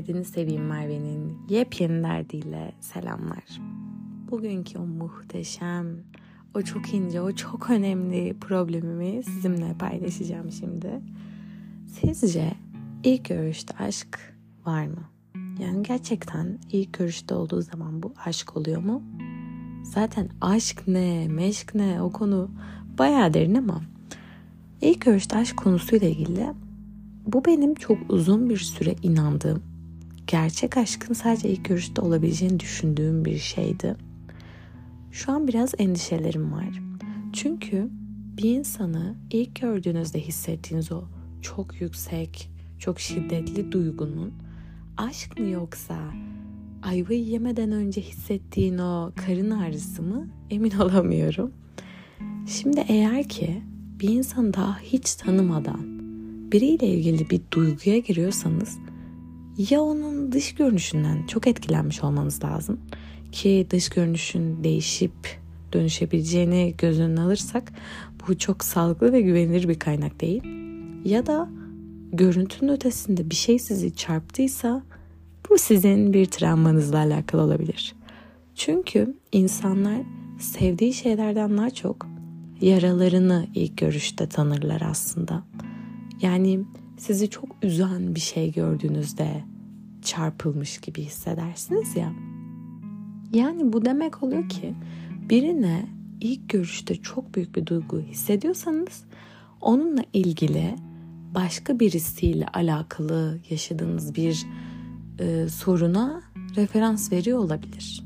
Derdini Seveyim Merve'nin yepyeni derdiyle selamlar. Bugünkü o muhteşem, o çok ince, o çok önemli problemimi sizinle paylaşacağım şimdi. Sizce ilk görüşte aşk var mı? Yani gerçekten ilk görüşte olduğu zaman bu aşk oluyor mu? Zaten aşk ne, meşk ne o konu bayağı derin ama ilk görüşte aşk konusuyla ilgili bu benim çok uzun bir süre inandığım, gerçek aşkın sadece ilk görüşte olabileceğini düşündüğüm bir şeydi. Şu an biraz endişelerim var. Çünkü bir insanı ilk gördüğünüzde hissettiğiniz o çok yüksek, çok şiddetli duygunun aşk mı yoksa ayvayı yemeden önce hissettiğin o karın ağrısı mı emin olamıyorum. Şimdi eğer ki bir insanı daha hiç tanımadan biriyle ilgili bir duyguya giriyorsanız ya onun dış görünüşünden çok etkilenmiş olmanız lazım ki dış görünüşün değişip dönüşebileceğini göz önüne alırsak bu çok sağlıklı ve güvenilir bir kaynak değil. Ya da görüntünün ötesinde bir şey sizi çarptıysa bu sizin bir travmanızla alakalı olabilir. Çünkü insanlar sevdiği şeylerden daha çok yaralarını ilk görüşte tanırlar aslında. Yani sizi çok üzen bir şey gördüğünüzde çarpılmış gibi hissedersiniz ya. Yani bu demek oluyor ki birine ilk görüşte çok büyük bir duygu hissediyorsanız onunla ilgili başka birisiyle alakalı yaşadığınız bir e, soruna referans veriyor olabilir.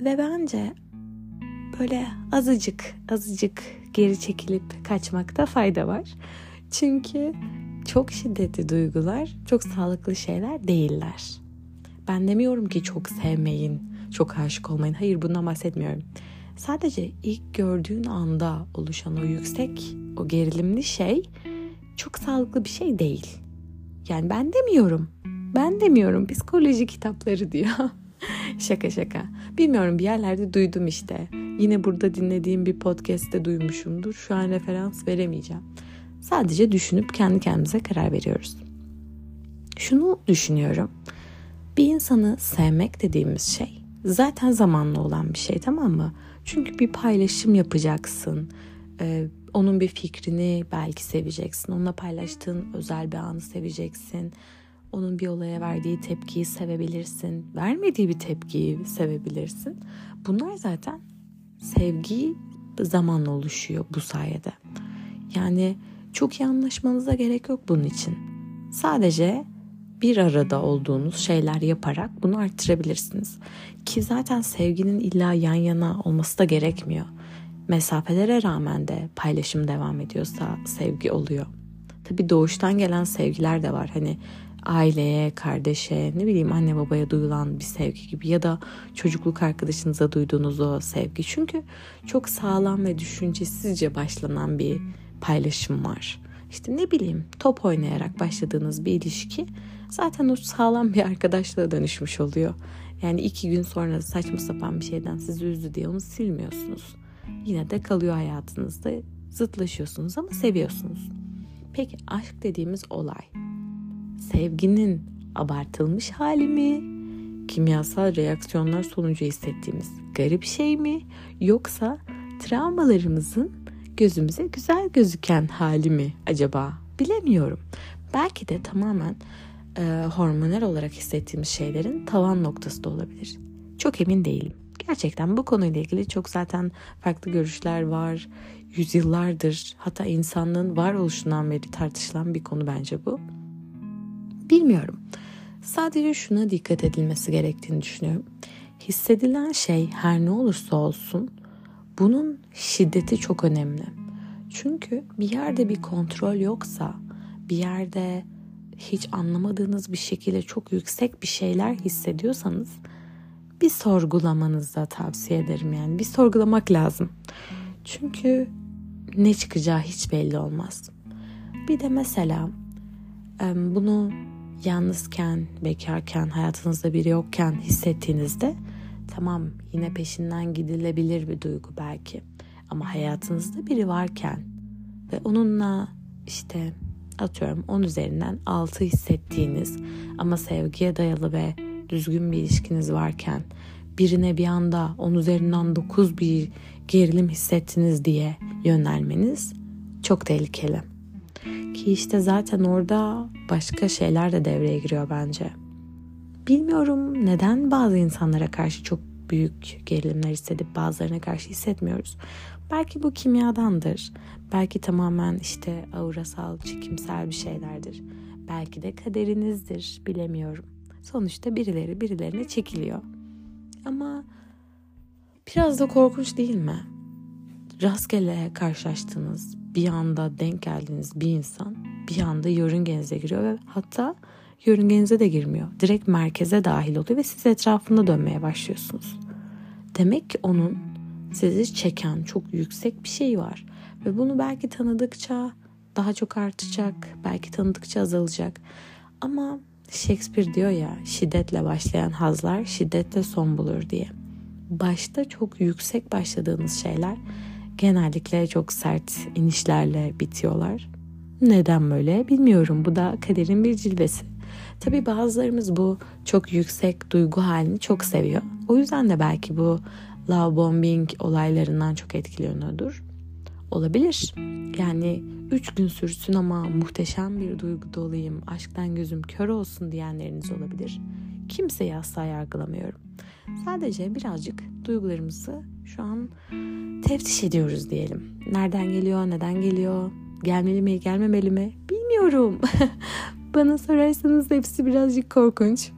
Ve bence böyle azıcık azıcık geri çekilip kaçmakta fayda var. Çünkü çok şiddetli duygular çok sağlıklı şeyler değiller. Ben demiyorum ki çok sevmeyin, çok aşık olmayın. Hayır bundan bahsetmiyorum. Sadece ilk gördüğün anda oluşan o yüksek, o gerilimli şey çok sağlıklı bir şey değil. Yani ben demiyorum. Ben demiyorum. Psikoloji kitapları diyor. şaka şaka. Bilmiyorum bir yerlerde duydum işte. Yine burada dinlediğim bir podcast'te duymuşumdur. Şu an referans veremeyeceğim. Sadece düşünüp kendi kendimize karar veriyoruz. Şunu düşünüyorum. Bir insanı sevmek dediğimiz şey zaten zamanlı olan bir şey tamam mı? Çünkü bir paylaşım yapacaksın. Ee, onun bir fikrini belki seveceksin. Onunla paylaştığın özel bir anı seveceksin. Onun bir olaya verdiği tepkiyi sevebilirsin. Vermediği bir tepkiyi sevebilirsin. Bunlar zaten sevgi zamanla oluşuyor bu sayede. Yani çok iyi anlaşmanıza gerek yok bunun için. Sadece bir arada olduğunuz şeyler yaparak bunu arttırabilirsiniz. Ki zaten sevginin illa yan yana olması da gerekmiyor. Mesafelere rağmen de paylaşım devam ediyorsa sevgi oluyor. Tabii doğuştan gelen sevgiler de var. Hani aileye, kardeşe, ne bileyim anne babaya duyulan bir sevgi gibi ya da çocukluk arkadaşınıza duyduğunuz o sevgi. Çünkü çok sağlam ve düşüncesizce başlanan bir paylaşım var. İşte ne bileyim top oynayarak başladığınız bir ilişki zaten o sağlam bir arkadaşlığa dönüşmüş oluyor. Yani iki gün sonra saçma sapan bir şeyden sizi üzdü diye onu silmiyorsunuz. Yine de kalıyor hayatınızda. Zıtlaşıyorsunuz ama seviyorsunuz. Peki aşk dediğimiz olay sevginin abartılmış hali mi? Kimyasal reaksiyonlar sonucu hissettiğimiz garip şey mi? Yoksa travmalarımızın gözümüze güzel gözüken hali mi acaba? Bilemiyorum. Belki de tamamen e, hormonal olarak hissettiğimiz şeylerin tavan noktası da olabilir. Çok emin değilim. Gerçekten bu konuyla ilgili çok zaten farklı görüşler var. Yüzyıllardır hatta insanlığın varoluşundan beri tartışılan bir konu bence bu. Bilmiyorum. Sadece şuna dikkat edilmesi gerektiğini düşünüyorum. Hissedilen şey her ne olursa olsun bunun şiddeti çok önemli. Çünkü bir yerde bir kontrol yoksa, bir yerde hiç anlamadığınız bir şekilde çok yüksek bir şeyler hissediyorsanız bir sorgulamanızı da tavsiye ederim yani. Bir sorgulamak lazım. Çünkü ne çıkacağı hiç belli olmaz. Bir de mesela bunu yalnızken, bekarken, hayatınızda biri yokken hissettiğinizde tamam yine peşinden gidilebilir bir duygu belki. Ama hayatınızda biri varken ve onunla işte atıyorum 10 üzerinden 6 hissettiğiniz ama sevgiye dayalı ve düzgün bir ilişkiniz varken birine bir anda 10 üzerinden 9 bir gerilim hissettiniz diye yönelmeniz çok tehlikeli. Ki işte zaten orada başka şeyler de devreye giriyor bence. Bilmiyorum neden bazı insanlara karşı çok büyük gerilimler hissedip bazılarına karşı hissetmiyoruz. Belki bu kimyadandır. Belki tamamen işte aurasal, çekimsel bir şeylerdir. Belki de kaderinizdir, bilemiyorum. Sonuçta birileri birilerine çekiliyor. Ama biraz da korkunç değil mi? Rastgele karşılaştığınız, bir anda denk geldiğiniz bir insan bir anda yörüngenize giriyor ve hatta yörüngenize de girmiyor. Direkt merkeze dahil oluyor ve siz etrafında dönmeye başlıyorsunuz. Demek ki onun sizi çeken çok yüksek bir şey var. Ve bunu belki tanıdıkça daha çok artacak, belki tanıdıkça azalacak. Ama Shakespeare diyor ya şiddetle başlayan hazlar şiddetle son bulur diye. Başta çok yüksek başladığınız şeyler genellikle çok sert inişlerle bitiyorlar. Neden böyle bilmiyorum. Bu da kaderin bir cilvesi. Tabi bazılarımız bu çok yüksek duygu halini çok seviyor. O yüzden de belki bu love bombing olaylarından çok etkileniyordur. Olabilir. Yani üç gün sürsün ama muhteşem bir duygu dolayım, aşktan gözüm kör olsun diyenleriniz olabilir. Kimseyi asla yargılamıyorum. Sadece birazcık duygularımızı şu an teftiş ediyoruz diyelim. Nereden geliyor, neden geliyor, gelmeli mi, gelmemeli mi bilmiyorum. Bana sorarsanız hepsi birazcık korkunç.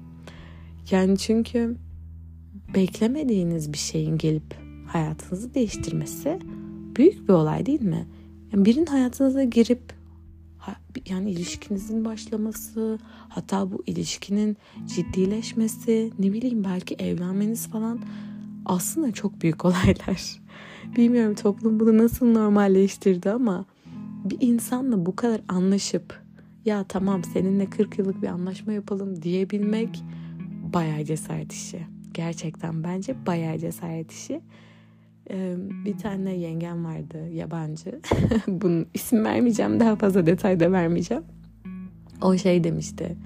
Yani çünkü beklemediğiniz bir şeyin gelip hayatınızı değiştirmesi büyük bir olay değil mi? Yani birinin hayatınıza girip yani ilişkinizin başlaması, hatta bu ilişkinin ciddileşmesi, ne bileyim belki evlenmeniz falan aslında çok büyük olaylar. Bilmiyorum toplum bunu nasıl normalleştirdi ama bir insanla bu kadar anlaşıp ya tamam seninle 40 yıllık bir anlaşma yapalım diyebilmek bayağı cesaret işi. Gerçekten bence bayağı cesaret işi. Ee, bir tane yengem vardı yabancı. Bunun isim vermeyeceğim daha fazla detay da vermeyeceğim. O şey demişti.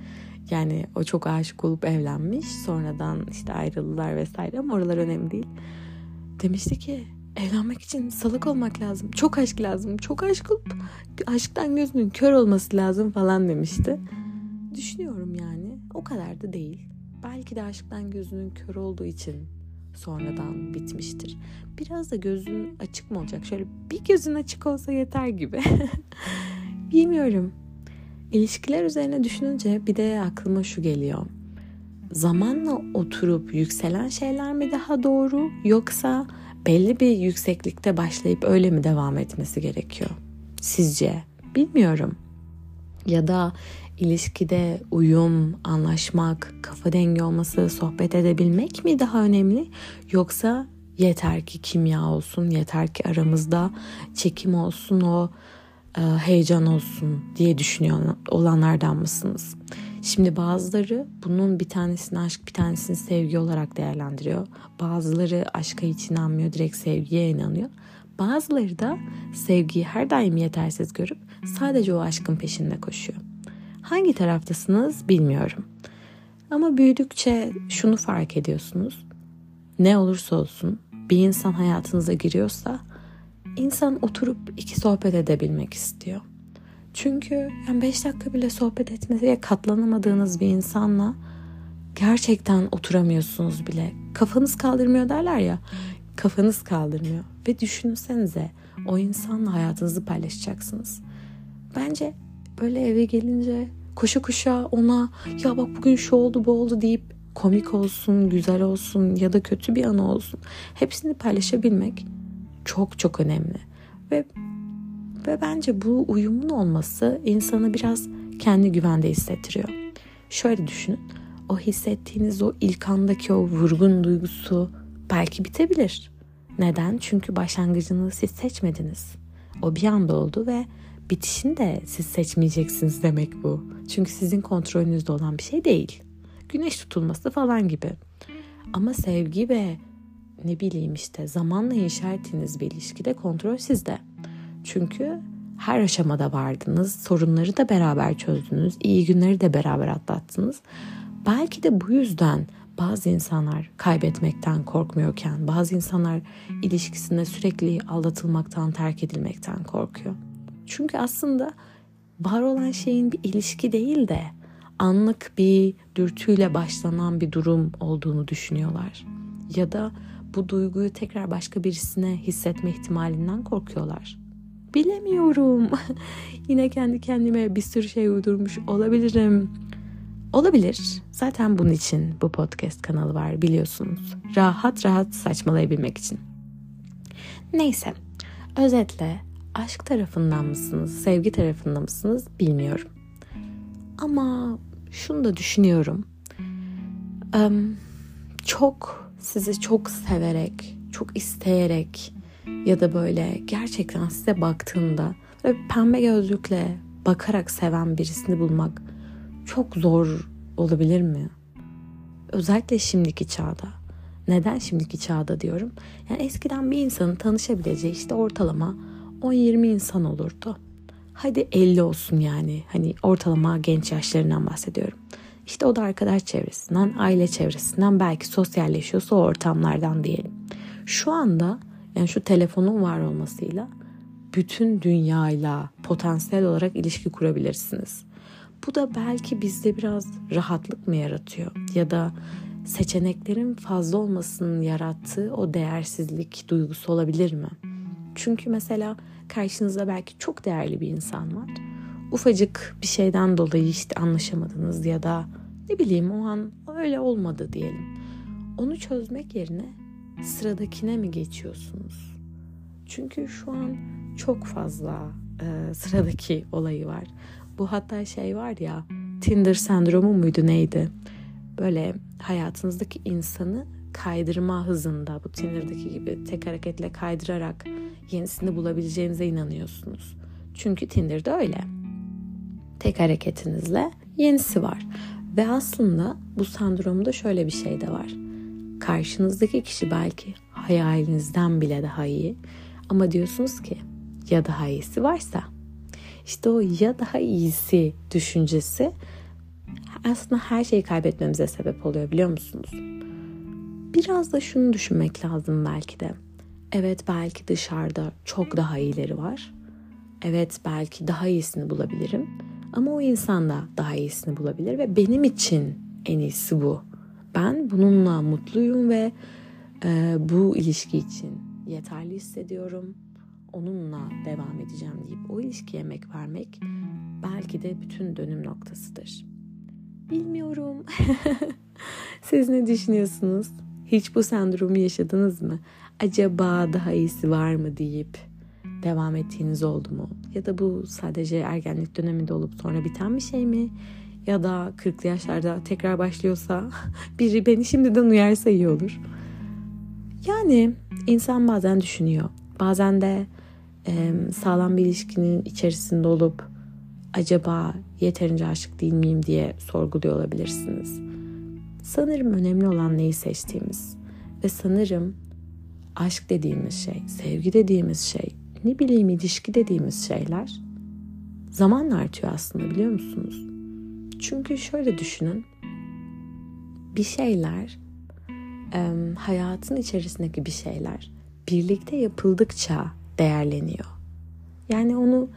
Yani o çok aşık olup evlenmiş. Sonradan işte ayrıldılar vesaire ama oralar önemli değil. Demişti ki evlenmek için salak olmak lazım. Çok aşk lazım. Çok aşk olup aşktan gözünün kör olması lazım falan demişti. Düşünüyorum yani. O kadar da değil. Belki de aşktan gözünün kör olduğu için sonradan bitmiştir. Biraz da gözün açık mı olacak? Şöyle bir gözün açık olsa yeter gibi. Bilmiyorum. İlişkiler üzerine düşününce bir de aklıma şu geliyor. Zamanla oturup yükselen şeyler mi daha doğru yoksa belli bir yükseklikte başlayıp öyle mi devam etmesi gerekiyor? Sizce? Bilmiyorum. Ya da ilişkide uyum, anlaşmak, kafa dengi olması, sohbet edebilmek mi daha önemli? Yoksa yeter ki kimya olsun, yeter ki aramızda çekim olsun, o e, heyecan olsun diye düşünüyor olanlardan mısınız? Şimdi bazıları bunun bir tanesini aşk bir tanesini sevgi olarak değerlendiriyor. Bazıları aşka hiç inanmıyor direkt sevgiye inanıyor. Bazıları da sevgiyi her daim yetersiz görüp sadece o aşkın peşinde koşuyor. Hangi taraftasınız bilmiyorum. Ama büyüdükçe şunu fark ediyorsunuz. Ne olursa olsun bir insan hayatınıza giriyorsa insan oturup iki sohbet edebilmek istiyor. Çünkü yani beş dakika bile sohbet etmeye katlanamadığınız bir insanla gerçekten oturamıyorsunuz bile. Kafanız kaldırmıyor derler ya. Kafanız kaldırmıyor. Ve düşünsenize o insanla hayatınızı paylaşacaksınız. Bence böyle eve gelince koşa koşa ona ya bak bugün şu oldu bu oldu deyip komik olsun, güzel olsun ya da kötü bir anı olsun hepsini paylaşabilmek çok çok önemli. Ve ve bence bu uyumun olması insanı biraz kendi güvende hissettiriyor. Şöyle düşünün. O hissettiğiniz o ilk andaki o vurgun duygusu belki bitebilir. Neden? Çünkü başlangıcını siz seçmediniz. O bir anda oldu ve bitişini de siz seçmeyeceksiniz demek bu. Çünkü sizin kontrolünüzde olan bir şey değil. Güneş tutulması falan gibi. Ama sevgi ve ne bileyim işte zamanla inşa ettiğiniz bir ilişkide kontrol sizde. Çünkü her aşamada vardınız. Sorunları da beraber çözdünüz. iyi günleri de beraber atlattınız. Belki de bu yüzden bazı insanlar kaybetmekten korkmuyorken bazı insanlar ilişkisinde sürekli aldatılmaktan, terk edilmekten korkuyor. Çünkü aslında var olan şeyin bir ilişki değil de anlık bir dürtüyle başlanan bir durum olduğunu düşünüyorlar. Ya da bu duyguyu tekrar başka birisine hissetme ihtimalinden korkuyorlar. Bilemiyorum. Yine kendi kendime bir sürü şey uydurmuş olabilirim. Olabilir. Zaten bunun için bu podcast kanalı var biliyorsunuz. Rahat rahat saçmalayabilmek için. Neyse. Özetle aşk tarafından mısınız, sevgi tarafından mısınız bilmiyorum. Ama şunu da düşünüyorum. Çok sizi çok severek, çok isteyerek ya da böyle gerçekten size baktığında böyle pembe gözlükle bakarak seven birisini bulmak çok zor olabilir mi? Özellikle şimdiki çağda. Neden şimdiki çağda diyorum? Yani eskiden bir insanın tanışabileceği işte ortalama 10-20 insan olurdu. Hadi 50 olsun yani. Hani ortalama genç yaşlarından bahsediyorum. İşte o da arkadaş çevresinden, aile çevresinden, belki sosyalleşiyorsa o ortamlardan diyelim. Şu anda yani şu telefonun var olmasıyla bütün dünyayla potansiyel olarak ilişki kurabilirsiniz. Bu da belki bizde biraz rahatlık mı yaratıyor ya da seçeneklerin fazla olmasının yarattığı o değersizlik duygusu olabilir mi? Çünkü mesela karşınızda belki çok değerli bir insan var. Ufacık bir şeyden dolayı işte anlaşamadınız ya da ne bileyim o an öyle olmadı diyelim. Onu çözmek yerine sıradakine mi geçiyorsunuz? Çünkü şu an çok fazla e, sıradaki olayı var. Bu hatta şey var ya Tinder sendromu muydu neydi? Böyle hayatınızdaki insanı kaydırma hızında bu Tinder'daki gibi tek hareketle kaydırarak yenisini bulabileceğinize inanıyorsunuz. Çünkü Tinder'da öyle. Tek hareketinizle yenisi var. Ve aslında bu sendromda şöyle bir şey de var. Karşınızdaki kişi belki hayalinizden bile daha iyi. Ama diyorsunuz ki ya daha iyisi varsa işte o ya daha iyisi düşüncesi aslında her şeyi kaybetmemize sebep oluyor biliyor musunuz? Biraz da şunu düşünmek lazım belki de. Evet belki dışarıda çok daha iyileri var. Evet belki daha iyisini bulabilirim. Ama o insan da daha iyisini bulabilir ve benim için en iyisi bu. Ben bununla mutluyum ve e, bu ilişki için yeterli hissediyorum onunla devam edeceğim deyip o ilişkiye emek vermek belki de bütün dönüm noktasıdır. Bilmiyorum. Siz ne düşünüyorsunuz? Hiç bu sendromu yaşadınız mı? Acaba daha iyisi var mı deyip devam ettiğiniz oldu mu? Ya da bu sadece ergenlik döneminde olup sonra biten bir şey mi? Ya da 40'lı yaşlarda tekrar başlıyorsa biri beni şimdiden uyarsa iyi olur. Yani insan bazen düşünüyor. Bazen de sağlam bir ilişkinin içerisinde olup acaba yeterince aşık değil miyim diye sorguluyor olabilirsiniz. Sanırım önemli olan neyi seçtiğimiz ve sanırım aşk dediğimiz şey, sevgi dediğimiz şey, ne bileyim ilişki dediğimiz şeyler zamanla artıyor aslında biliyor musunuz? Çünkü şöyle düşünün. Bir şeyler hayatın içerisindeki bir şeyler birlikte yapıldıkça değerleniyor. Yani onu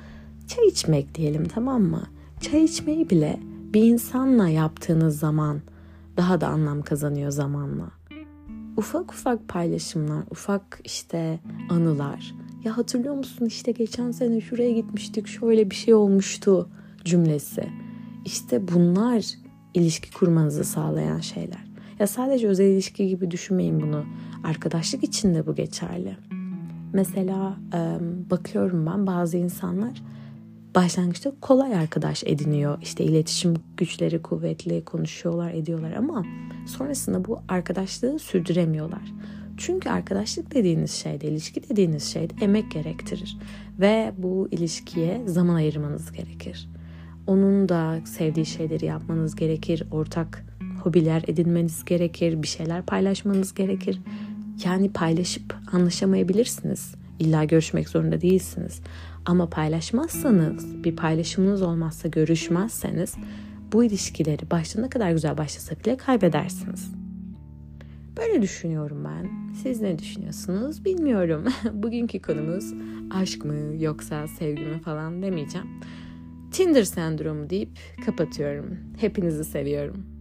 çay içmek diyelim tamam mı? Çay içmeyi bile bir insanla yaptığınız zaman daha da anlam kazanıyor zamanla. Ufak ufak paylaşımlar, ufak işte anılar. Ya hatırlıyor musun işte geçen sene şuraya gitmiştik şöyle bir şey olmuştu cümlesi. İşte bunlar ilişki kurmanızı sağlayan şeyler. Ya sadece özel ilişki gibi düşünmeyin bunu. Arkadaşlık için de bu geçerli. Mesela bakıyorum ben bazı insanlar başlangıçta kolay arkadaş ediniyor. İşte iletişim güçleri kuvvetli, konuşuyorlar, ediyorlar ama sonrasında bu arkadaşlığı sürdüremiyorlar. Çünkü arkadaşlık dediğiniz şeyde, ilişki dediğiniz şeyde emek gerektirir. Ve bu ilişkiye zaman ayırmanız gerekir. Onun da sevdiği şeyleri yapmanız gerekir. Ortak hobiler edinmeniz gerekir. Bir şeyler paylaşmanız gerekir. Yani paylaşıp anlaşamayabilirsiniz. İlla görüşmek zorunda değilsiniz. Ama paylaşmazsanız, bir paylaşımınız olmazsa, görüşmezseniz bu ilişkileri başta kadar güzel başlasa bile kaybedersiniz. Böyle düşünüyorum ben. Siz ne düşünüyorsunuz bilmiyorum. Bugünkü konumuz aşk mı yoksa sevgi mi falan demeyeceğim. Tinder sendromu deyip kapatıyorum. Hepinizi seviyorum.